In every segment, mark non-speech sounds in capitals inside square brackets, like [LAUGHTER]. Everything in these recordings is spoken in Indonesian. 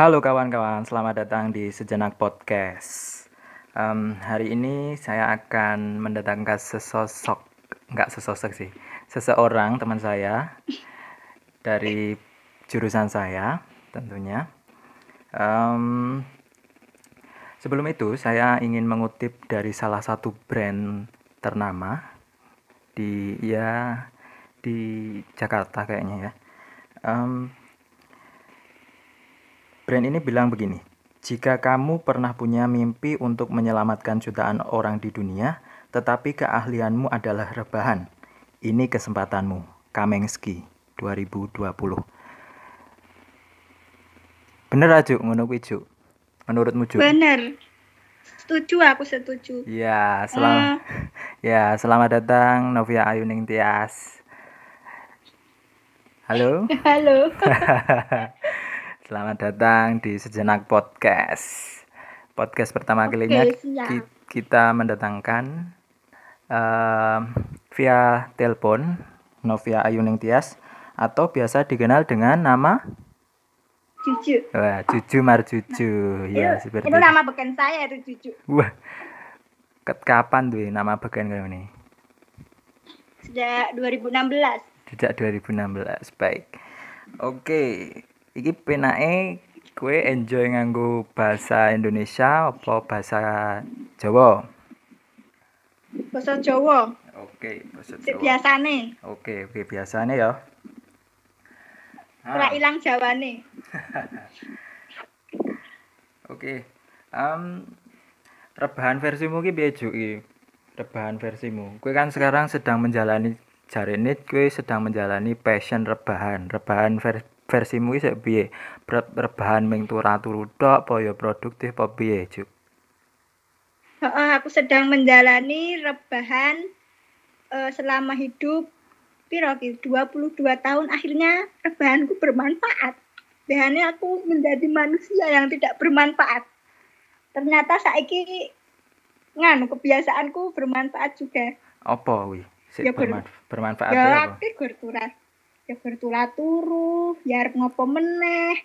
Halo kawan-kawan, selamat datang di Sejenak Podcast. Em, hari ini saya akan mendatangkan sesosok, nggak sesosok sih, seseorang teman saya dari jurusan saya tentunya. Em, sebelum itu saya ingin mengutip dari salah satu brand ternama di ya di Jakarta kayaknya ya. Em, Brand ini bilang begini, jika kamu pernah punya mimpi untuk menyelamatkan jutaan orang di dunia, tetapi keahlianmu adalah rebahan, ini kesempatanmu. Kamengski 2020. Bener aja ngono kuwi, Juk? Menurutmu, Juk? Bener. Setuju, aku setuju. Ya, selamat [LAUGHS] ya, selamat datang Novia Ayuning Tias. Halo. [LAUGHS] Halo. [LAUGHS] Selamat datang di Sejenak Podcast. Podcast pertama Oke, kalinya siap. ki- kita mendatangkan em, via telepon Novia Ayuning Tias atau biasa dikenal dengan nama Cucu. wah, Juju Marjuju. Ya, itu, seperti itu nama beken saya itu Cucu. Wah. ket- Kapan tuh nama bagian kayak ini? Sejak 2016. Sejak 2016. Baik. Oke, iki penake kue enjoy nganggo bahasa Indonesia apa bahasa Jawa? Bahasa Jawa. Oke, bahasa Jawa. biasane. Oke, oke biasanya ya. Ora Ah, ilang Jawane. [LAUGHS] Oke. Em, rebahan versimu ki piye Juk, iki? Rebahan versimu. Kue kan sekarang sedang menjalani jarene kue sedang menjalani passion rebahan. Rebahan ver- versimu ki sik piye? Re- rebahan ming turu tok apa ya produktif apa piye, Juk? Heeh, aku sedang menjalani rebahan eh, selama hidup piro ki 22 tahun akhirnya rebahanku bermanfaat. Biasanya aku menjadi manusia yang tidak bermanfaat. Ternyata saiki nganu kebiasaanku bermanfaat juga. Apa? Sik Ya, ber- berman- bermanfaat ya apa? akeh gur turas ya tula turu ya arep ngopo meneh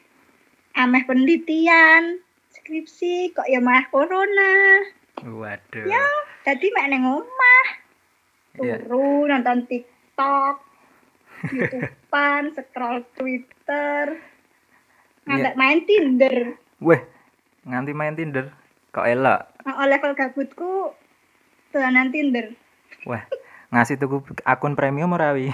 ameh penelitian skripsi kok ya malah corona Waduh. ya tadi mek nang omah Iya. turu nonton TikTok YouTubean [LAUGHS] scroll Twitter ngantek main Tinder Weh, nganti main Tinder. Kok elok? nah, level gabutku dolanan Tinder Wah, ngasih tuku akun premium ora wi?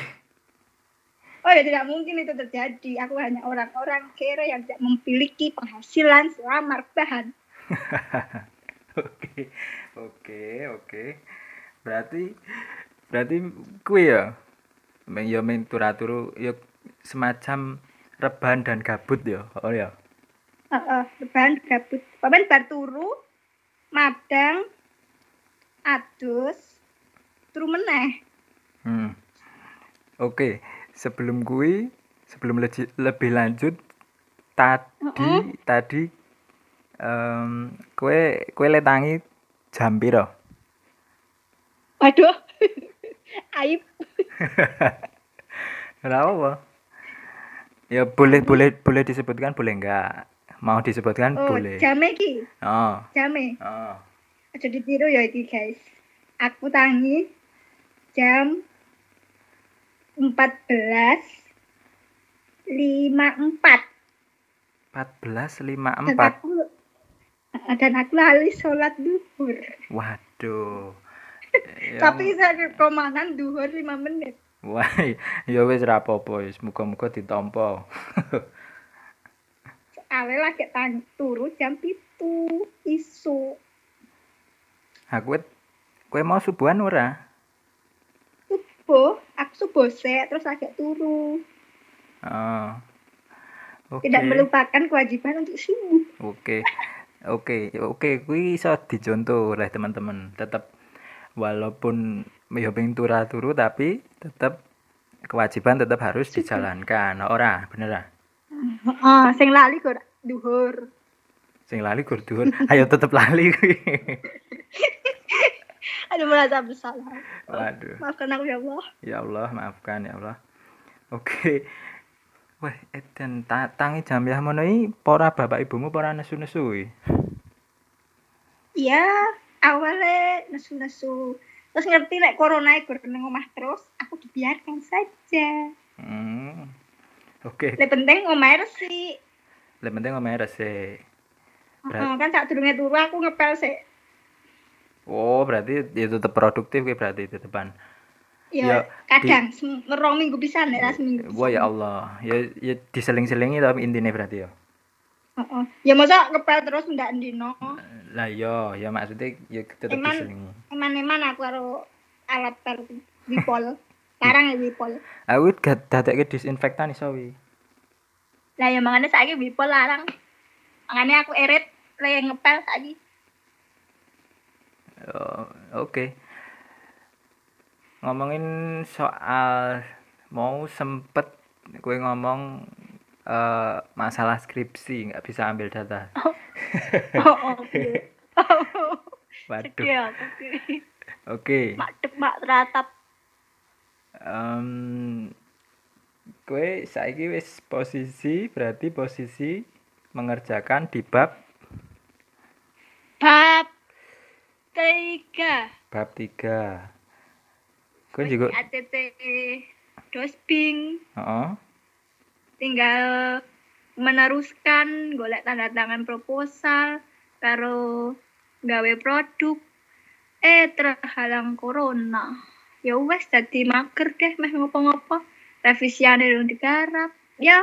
Oh ya tidak mungkin itu terjadi. Aku hanya orang-orang kere yang tidak memiliki penghasilan selama rebahan. [LAUGHS] Oke, oke, oke. Berarti, berarti kue ya, meng ya meng turu ya semacam rebahan dan gabut ya, oh ya. Heeh, rebahan gabut. Paman bar turu, madang, adus, turu meneh. Hmm. Oke, sebelum kui, sebelum leji- lebih lanjut, tadi, tadi, em, kue, kue letangi jam piro? Waduh. [LAUGHS] Aib. [LAUGHS] Kenapa apa? Ya boleh boleh boleh disebutkan boleh enggak? Mau disebutkan Oh, boleh. jame ki, Oh, jame. oh. Aja ditiru ya iki, guys. Aku tangi jam 14 54 dan 14.54. aku dan aku lali sholat duhur Waduh. Ya, [LAUGHS] tapi saya komandan duhur 5 menit Wah, ya wis ra apa-apa wis muga-muga ditampa. [LAUGHS] Ale lagi tang turu jam pitu isu Aku kowe mau subuhan ora? Subuh aku subuh sek terus lagi turu Oh. Oke. tidak melupakan kewajiban untuk subuh Oke. Oke, oke, kuwi iso dicontoh oleh teman-teman. Tetap walaupun ya pengen turu tapi tetap kewajiban tetap harus dijalankan. Ora, bener ah? ah sing lali kok duhur Sing lali gur dhuwur. Ayo tetep lali kuwi. [LAUGHS] aduh merasa bersalah Waduh. maafkan aku ya Allah Ya Allah, maafkan ya Allah. Oke. Wah, edan ta tangi jamiah ngono iki para bapak ibumu para nesu-nesu iki. Iya, awalnya nesu-nesu. Terus ngerti nek corona iku nang omah terus, aku dibiarkan saja. Hmm. Oke, Lek penting omahe resik. lek penting omahe resik. Berat- Heeh, kan sak durunge turu aku ngepel sik. Oh, berarti ya tetep produktif ki berarti di depan. Ya, Ya, kadang sem- rong minggu pisan nek ra seminggu. pisan. Wah ya Allah, ya ya diseling-selingi tapi intinya berarti ya. Heeh. Ya masa ngepel terus ndak ndino. Lah iya, ya maksudnya ya tetep Eman- diselingi. Eman-eman aku karo alat pel Wipol. [LAUGHS] Larang ya Wipol. Aku gak dadekke disinfektan iso wi. Lah ya makanya saiki Wipol larang. Makanya aku erit le ngepel saiki. Oh, Oke. Ngomongin soal mau sempet gue ngomong eh, masalah skripsi nggak bisa ambil data. Oh, [LAUGHS] oke. [LAUGHS] Waduh. Sedih aku. Oke. Mak dep mak teratap. Em, gue saiki wis posisi berarti posisi mengerjakan di Bab tiga. bab 3. Gue juga ATT dosping heeh. tinggal meneruskan golek tanda tangan proposal karo gawe produk eh terhalang corona ya wes dadi mager deh meh ngopo-ngopo revisiane dong digarap ya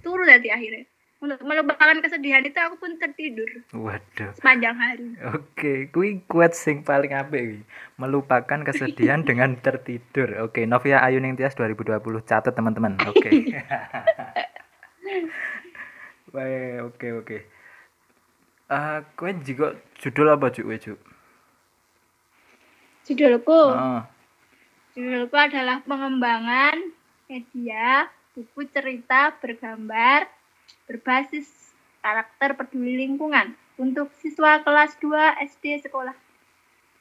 turu dadi akhirnya untuk melupakan kesedihan itu aku pun tertidur Waduh. sepanjang hari Oke, kui quote sing paling apik. Melupakan kesedihan [LAUGHS] dengan tertidur. Oke, Novia Ayuning Tias 2020 catat teman-teman. Oke. [LAUGHS] Baik, oke oke. Eh, kowe juga judul apa juk we juk? judulku Heeh. Judulku adalah pengembangan media buku cerita bergambar berbasis karakter peduli lingkungan untuk siswa kelas 2 SD sekolah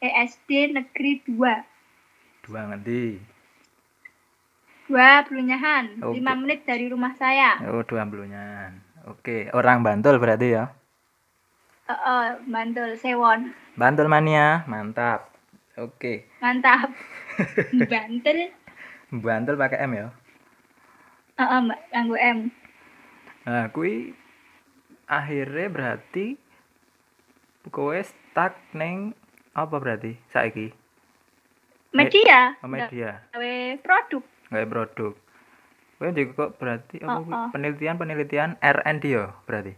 ESD Negeri 2. Dua ngendi? Dua Blunyahan, Oke. 5 menit dari rumah saya. Oh, dua belunya. Oke, orang Bantul berarti ya. Eh, eh, Bantul, Sewon. Bantul mania, mantap. Oke. Mantap. [LAUGHS] Bantul. Bantul pakai M ya. Eh, eh, Mbak, nganggo M. Nah, kui akhirnya berarti kowe stuck neng apa berarti saiki? Media. Oh, media, Gawe produk. nggak produk. Kowe juga kok berarti apa Oh, kuwi? oh. penelitian-penelitian R&D ya berarti.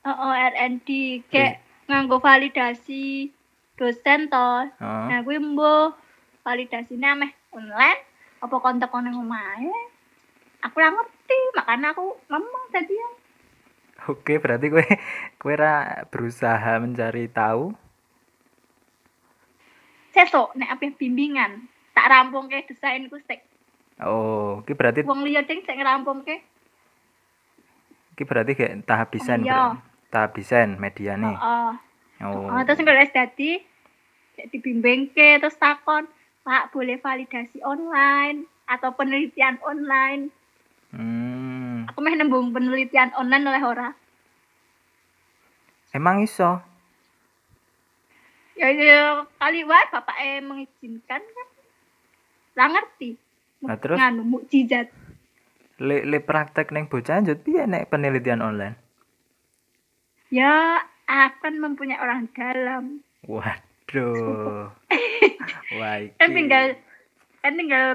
Oh, oh, R&D kayak nganggo validasi dosen toh. Oh. Nah, gue mbo validasinya meh online apa kontak nang omahe. Aku ora ngerti, makanya aku ngomong tadi ya. Oke, berarti kowe kowe ra berusaha mencari tahu. Sesuk nek apa bimbingan, tak rampung ke desainku sik. Oh, ki berarti Wong liya ding sik ngerampungke. ki berarti kayak tahap desain Oh. Tahap desain media nih. Heeh. Oh. Oh, terus nggak dadi sik dibimbingke terus takon, Pak boleh validasi online atau penelitian online. Hmm. Aku meh nembung penelitian online oleh ora. Emang iso? Ya, ya kali wae bapak mengizinkan kan. Lah ngerti. Nah, terus? nganu mukjizat. Le, le praktek neng bocah njut piye nek penelitian online? Ya akan mempunyai orang dalam. Waduh. [LAUGHS] Wah. Kan tinggal kan tinggal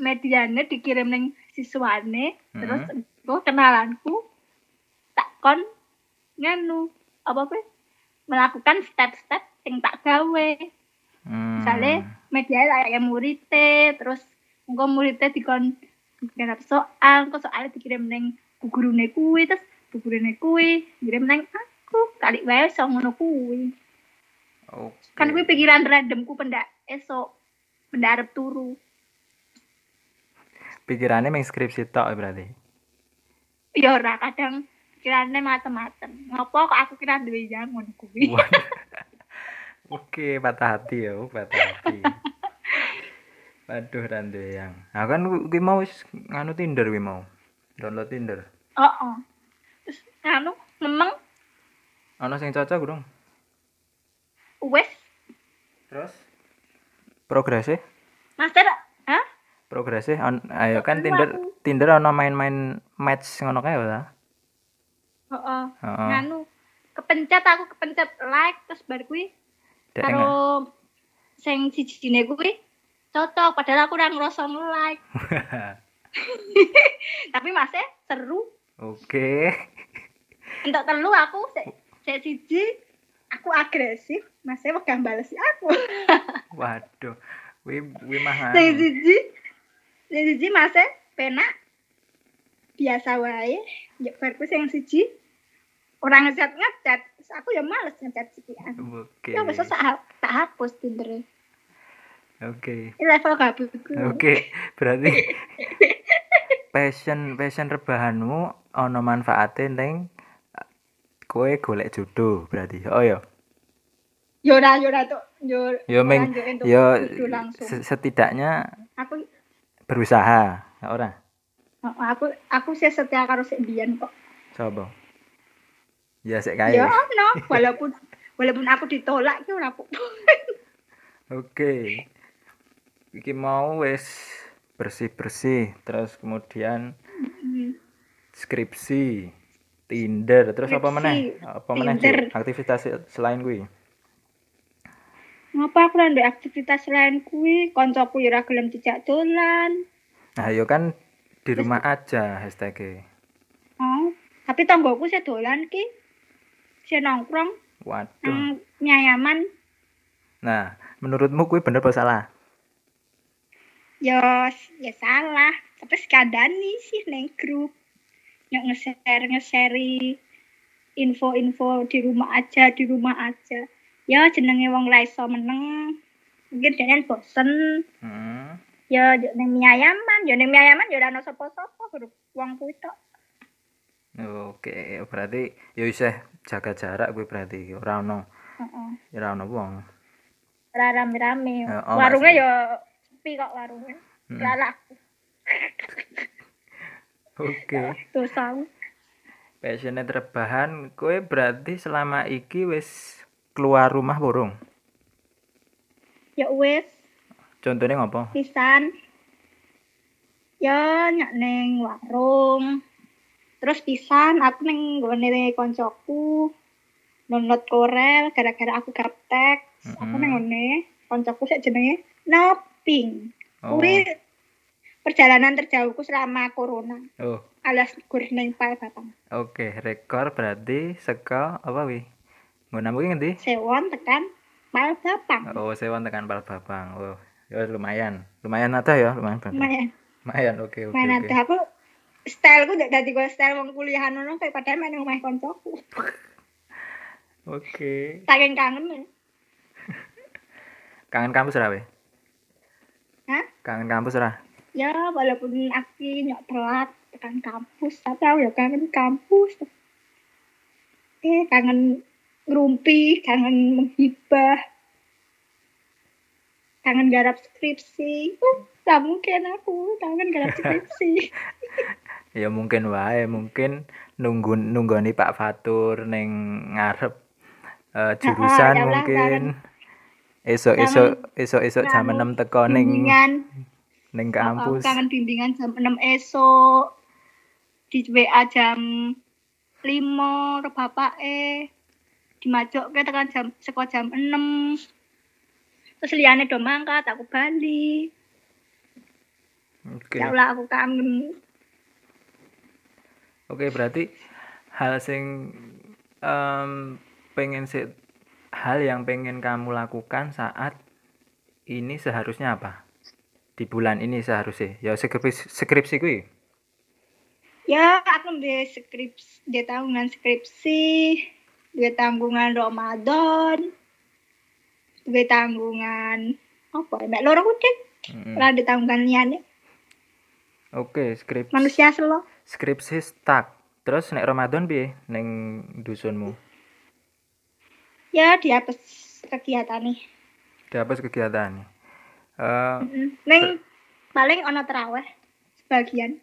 medianya dikirim neng siswane terus engko kenalanku tak kon nganu apa apa melakukan step-step yang tak gawe. Hmm. misalnya media kayak muridnya terus engko muridnya dikon garap soal engko soalnya dikirim neng bu gurune kuwi terus bu gurune kuwi ngirim neng aku kali wae iso ngono kuwi Oke. kan kuwi pikiran randomku pendak esok pendak arep turu Pikirannya meng skripsi tok berarti. ya ora kadang pikirannya macem-macem ngopo kok aku kira duwe yang ngono kuwi. [LAUGHS] Oke, patah hati ya, patah hati. [LAUGHS] Waduh, randu yang. Nah kan kuwi mau nganu Tinder kuwi mau. Download Tinder. Oh, Terus anu memang Ono sing cocok dong. wes Terus progresnya? master? Progresnya on, ayo kan Tinder. Tinder ono main-main match ngono kae ta? Heeh. Nganu kepencet aku kepencet like terus baru kuwi karo sing sijine kuwi cocok padahal aku ora ngerasa like [LAUGHS] tapi masih seru Oke. untuk telu aku sik sik siji aku agresif masih pegang bales aku [LAUGHS] Waduh. Wi wi mah sing nganu. siji siji masih penak. Biasa wae. Ya baru sing siji. Orang ngechat Terus aku ya males ngechat sekian Oke. ya besok tak hapus Tinder Oke. ini level gabutku Oke, berarti passion passion rebahanmu ono manfaate ning kowe golek jodoh berarti. Oh ya. Yora tuh yo Yo meng lanjut untuk yo itu langsung. se- setidaknya aku berusaha, ora? oh, aku aku sih setia karo sik biyen kok Coba. Ya sik kae. ya no walaupun walaupun aku ditolak ki ora apa Oke. Iki mau wis bersih-bersih, terus kemudian skripsi, Tinder, terus apa Skripsi, meneh? Apa meneh Tinder. Cuk? aktivitas selain kuwi? Ngapa aku ndek aktivitas lain kuwi? Koncoku ya ora gelem dijak dolan. Nah, yo kan di rumah aja hashtagnya. oh tapi tanggoku sih dolan ki. Sih nongkrong. Waduh. nang nyayaman Nah, menurutmu kuwi bener apa salah? ya ya salah. Tapi sekadani sih neng grup. Yang nge-share nge-share info-info di rumah aja di rumah aja ya jenenge wong ra iso meneng. Mungkin dia bosen. Hmm. ya neng mie ayaman ya mie ayaman ya ora ono sapa-sapa grup wong kuwi tok. Oke, berarti ya isih jaga jarak kuwi berarti ora ono heeh. ora ono wong. ora rame-rame. Ya, oh, warungnya ya sepi kok warungnya Hmm. ora laku Oke. dosa. Passionate rebahan, kowe berarti selama iki wis keluar rumah burung. ya wis Contohnya ngopo? pisan ya nyak neng warung terus pisan aku neng gone koncoku download korel gara-gara aku gaptek aku Mm-mm. neng gone koncoku sik jenenge Noping Oh. kuwi perjalanan terjauhku selama corona Oh, alias gur neng Palembang oke, rekor berarti seka apa wi? Nggonam kuwi ngendi? sewon tekan Palembang Oh, sewan tekan Palembang. Oh, ya lumayan. Lumayan ada ya, lumayan. berarti. lumayan Lumayan, oke oke. main oke. nanti aku styleku udah dadi gue style wong kuliahan ngono kayak padahal main rumah koncoku [LAUGHS] Oke. saking kangen ya. Kangen kampus ora, we? Hah? Kangen kampus ora? ya walaupun aku nyok telat tekan kampus tapi aku ya kangen kampus eh kangen ngerumpi kangen menghibah kangen garap skripsi. Uh gak mungkin aku kangen garap [LAUGHS] skripsi. Ya mungkin wae, mungkin nunggu nunggoni Pak Fatur ning ngarep eh, jurusan Allah, mungkin. Esok-esok esok-esok jam kangen 6 teko ning bimbingan. ning aku kampus. kangen bimbingan jam 6 esok. Di WA jam 5 karo bapak eh dimajok ke tekan jam seko jam 6 terus liane do mangkat aku bali Oke. ya Allah aku kangen Oke, berarti hal sing em, pengen sih hal yang pengen kamu lakukan saat ini seharusnya apa? Di bulan ini seharusnya. Ya skripsi skripsi kuwi. ya aku di skripsi di tanggungan skripsi di tanggungan Ramadan di tanggungan apa ya mek loro kuwi Mm-mm. ora di tanggungan liyane Oke, skripsi manusia selo skripsi stuck. Terus nek Ramadan piye ning dusunmu? ya dihapus kegiatan nih Dihapus kegiatan. Eh Neng paling ono teraweh sebagian.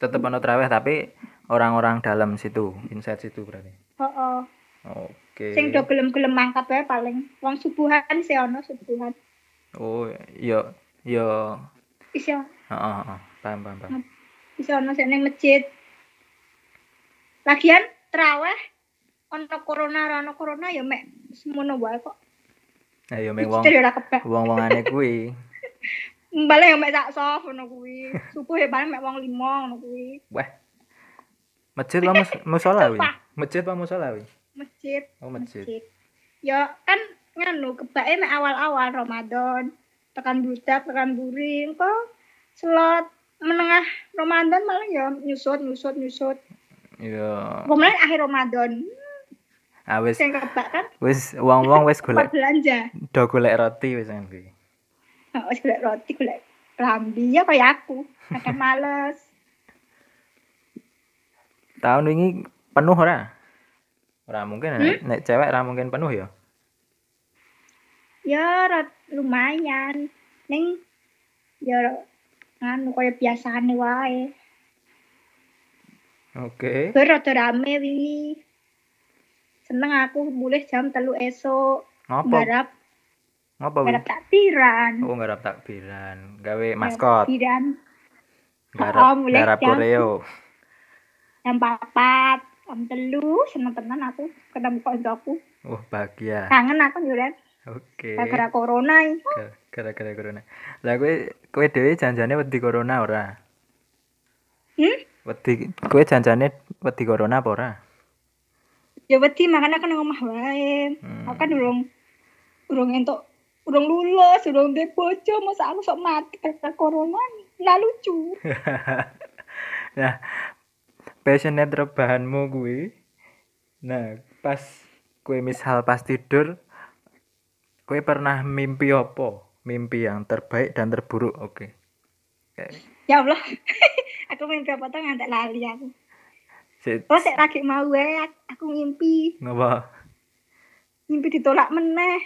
tetep ono traweh tapi orang-orang dalam situ, inside situ berarti. Heeh. Oke. Sing do gelem-gelem mangkat wae paling. Wong subuhan sih ono subuhan. Oh, iya iya Iso heeh heeh. Paham paham paham. iso ono sing ning masjid. Lagian traweh ono corona ora ono corona ya mek semono wae kok. Wong Masjid ya ora kebak. wong-wongane kuwi. Mbale ya mek sak sof ngono kuwi. Subuh ya paling mek wong limo ngono kuwi. Wah. Masjid apa mus musola kuwi? Masjid apa musola kuwi? Masjid. Oh, masjid. Ya kan nganu kebake mek awal-awal Ramadan. Tekan budak, tekan buri, engko slot menengah Ramadan malah ya nyusut, nyusut, nyusut. Iya. Kemudian akhir Ramadan, Ah wis sing kebak kan wis wong-wong wis golek belanja. do golek roti wis kan kuwi. Nah, wis golek roti, golek lambi ya kayak aku. Kadang males. Tahun ini penuh ora? Ora mungkin Hmm? nek, cewek ora mungkin penuh ya. Ya lumayan. Ning ya nganu kaya biasane wae. Oke. Gue rada rame wingi. Seneng aku mulai jam telu esok. Ngopo? Garap, Ngopo garap takbiran. Oh, garap takbiran. Gawe maskot. Takbiran Garap Oh, garap jam- koreo. jam papat, jam telu, seneng tenan aku ketemu kancaku. Oh, bahagia. Kangen aku Yuren, Oke. gara-gara corona Gara-gara corona. Lah kowe kowe dhewe janjane wedi corona ora? Hmm? Wedi kowe janjane wedi corona apa ora? Ya wedi makanya kan nang omah wae. Hmm. Aku kan urung urung entuk urung lulus, urung duwe bojo, masa aku sok mati gara corona. Lah lucu. [LAUGHS] Nah, passionate rebahanmu kuwi. Nah, pas kowe misal pas tidur kowe pernah mimpi apa? Mimpi yang terbaik dan terburuk. Oke. Kayak Ya Allah. [LAUGHS] aku mimpi apa tuh ngantek lali aku. Terus sik lagi mau wae aku ngimpi, ngapa? ngimpi ditolak meneh.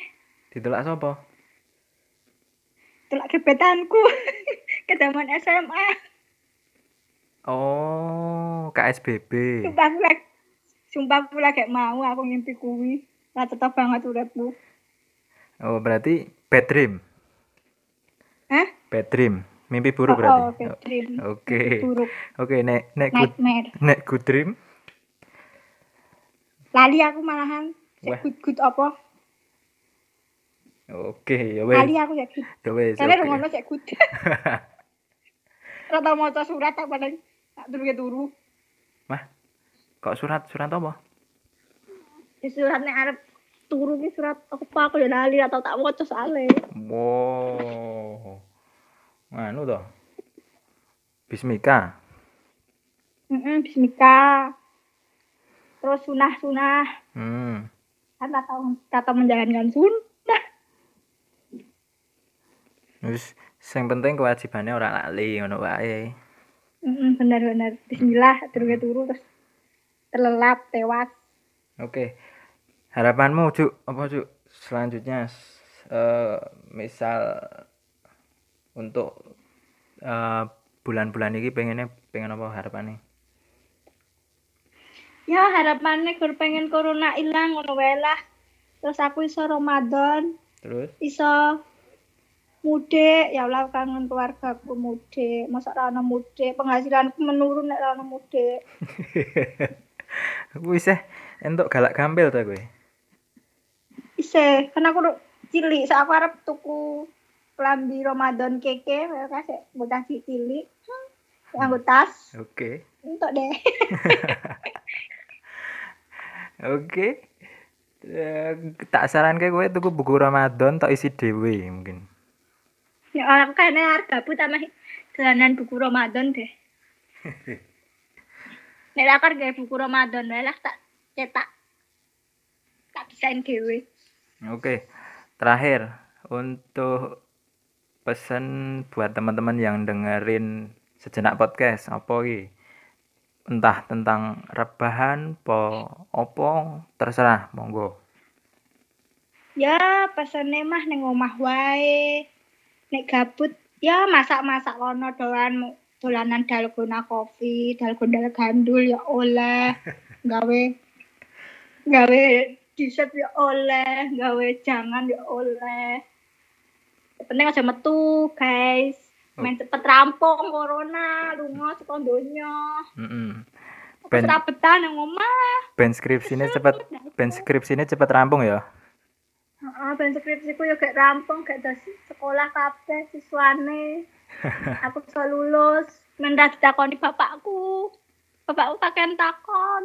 Ditolak sapa? Tolak gebetanku. [LAUGHS] Ke zaman SMA. Oh, KSBB. Sumpah aku lagi Sumpah aku lagi mau aku ngimpi kuwi. Lah tetep banget uripku. Oh, berarti bad dream. Hah? Bad dream. Mimpi buruk Oh, berarti. oh, bad dream. Oke. Buruk. Oke, nek nek good, Nightmare. nek good dream. Lali aku malahan. Wah. Sik good-good apa? Oke, ya wes. Lali aku sik good. Ya wes. Karena oke. rungono sik good. [LAUGHS] Rata maca surat tak paling tak turu turu. Mah, kok surat surat apa? Di surat nek arep turu ki surat apa aku ya lali atau tak maca soalnya. Wow. Anu toh. Bismika. Heeh, bismika. Terus sunah-sunah. Hmm. Kan tak tahu tak tahu menjalankan sunnah. Wis sing penting kewajibannya ora lali ngono wae. Heeh, benar-benar. Bismillah turu turu terus terlelap tewas. Oke. Harapanmu, Cuk, apa, Cuk? Selanjutnya eh misal untuk eh, bulan-bulan ini pengennya pengen apa harapannya? Ya harapannya gur pengen corona ilang ngono lah. Terus aku iso Ramadan, Terus? iso mudik, ya Allah kangen keluargaku mudik. Masa ora ono mudik, penghasilanku menurun nek ora ono mudik. [LAUGHS] Wis eh entuk galak gampil ta kowe. Isih, kan aku cilik, sak aku arep tuku klambi Ramadan keke, wae kasih bocah cilik. Hmm, Nganggo tas, Oke. entuk deh. [LAUGHS] Oke. Eh, tak saranke kowe tuku buku Ramadan tok isi dhewe mungkin. Ya orang kan arep gabut sama dolanan buku Ramadan deh. [LAUGHS] Nek lakar gawe buku Ramadan lah tak cetak. Tak desain dhewe. Oke. Terakhir untuk pesan buat teman-teman yang dengerin sejenak podcast apa iki? Entah tentang rebahan, po opo, terserah, monggo. Ya pesene mah ning omah wae. Nek gabut ya masak-masak lono doan dolanan dalgona kopi, dalgona gandul ya oleh, [LAUGHS] gawe gawe dessert ya oleh, gawe jangan ya oleh. Penting aja metu, guys. Main cepet rampung corona, lunga saka donya. Aku Ben ben skripsine cepet ben skripsine cepet rampung ya. Heeh, ben skripsiku ya gak rampung, gak ada sekolah kabeh siswane. [LAUGHS] Aku bisa lulus. Mendah ditakoni bapakku. Bapakku kakek takon.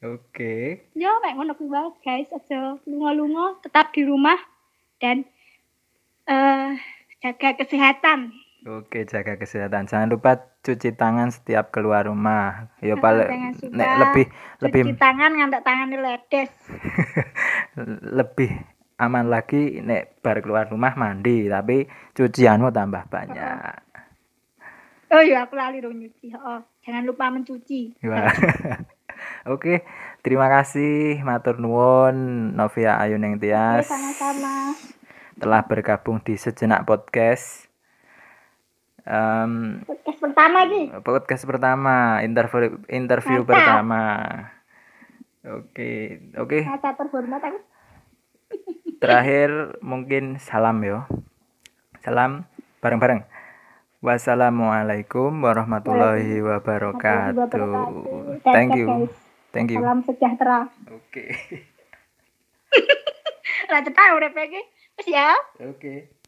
Oke. Ya, mek ngono kuwi wae, guys. Aja lunga-lunga, tetap di rumah dan eh jaga kesehatan. Oke, jaga kesehatan. Jangan lupa cuci tangan setiap keluar rumah. Ya Heeh, paling suka nek lebih lebih Cuci tangan ngantek tangannya ledes. [LAUGHS] lebih aman lagi nek bar keluar rumah mandi, tapi cucianmu tambah banyak. Oh iya, aku lali dong nyuci. Oh, jangan lupa mencuci. Wah. [LAUGHS] Oke, terima kasih matur nuwun Novia Ayuning Oke, Tias sama-sama. telah bergabung di Sejenak Podcast. Em, Podcast pertama nih. podcast pertama, interview interview Mantap. pertama. Oke, oke. Kata terhormat aku. Terakhir mungkin salam yo. Salam bareng-bareng. Wassalamualaikum warahmatullahi wabarakatuh. Thank you. Thank you. Salam sejahtera. Oke. Lah cepat urip iki. Wis ya. Oke.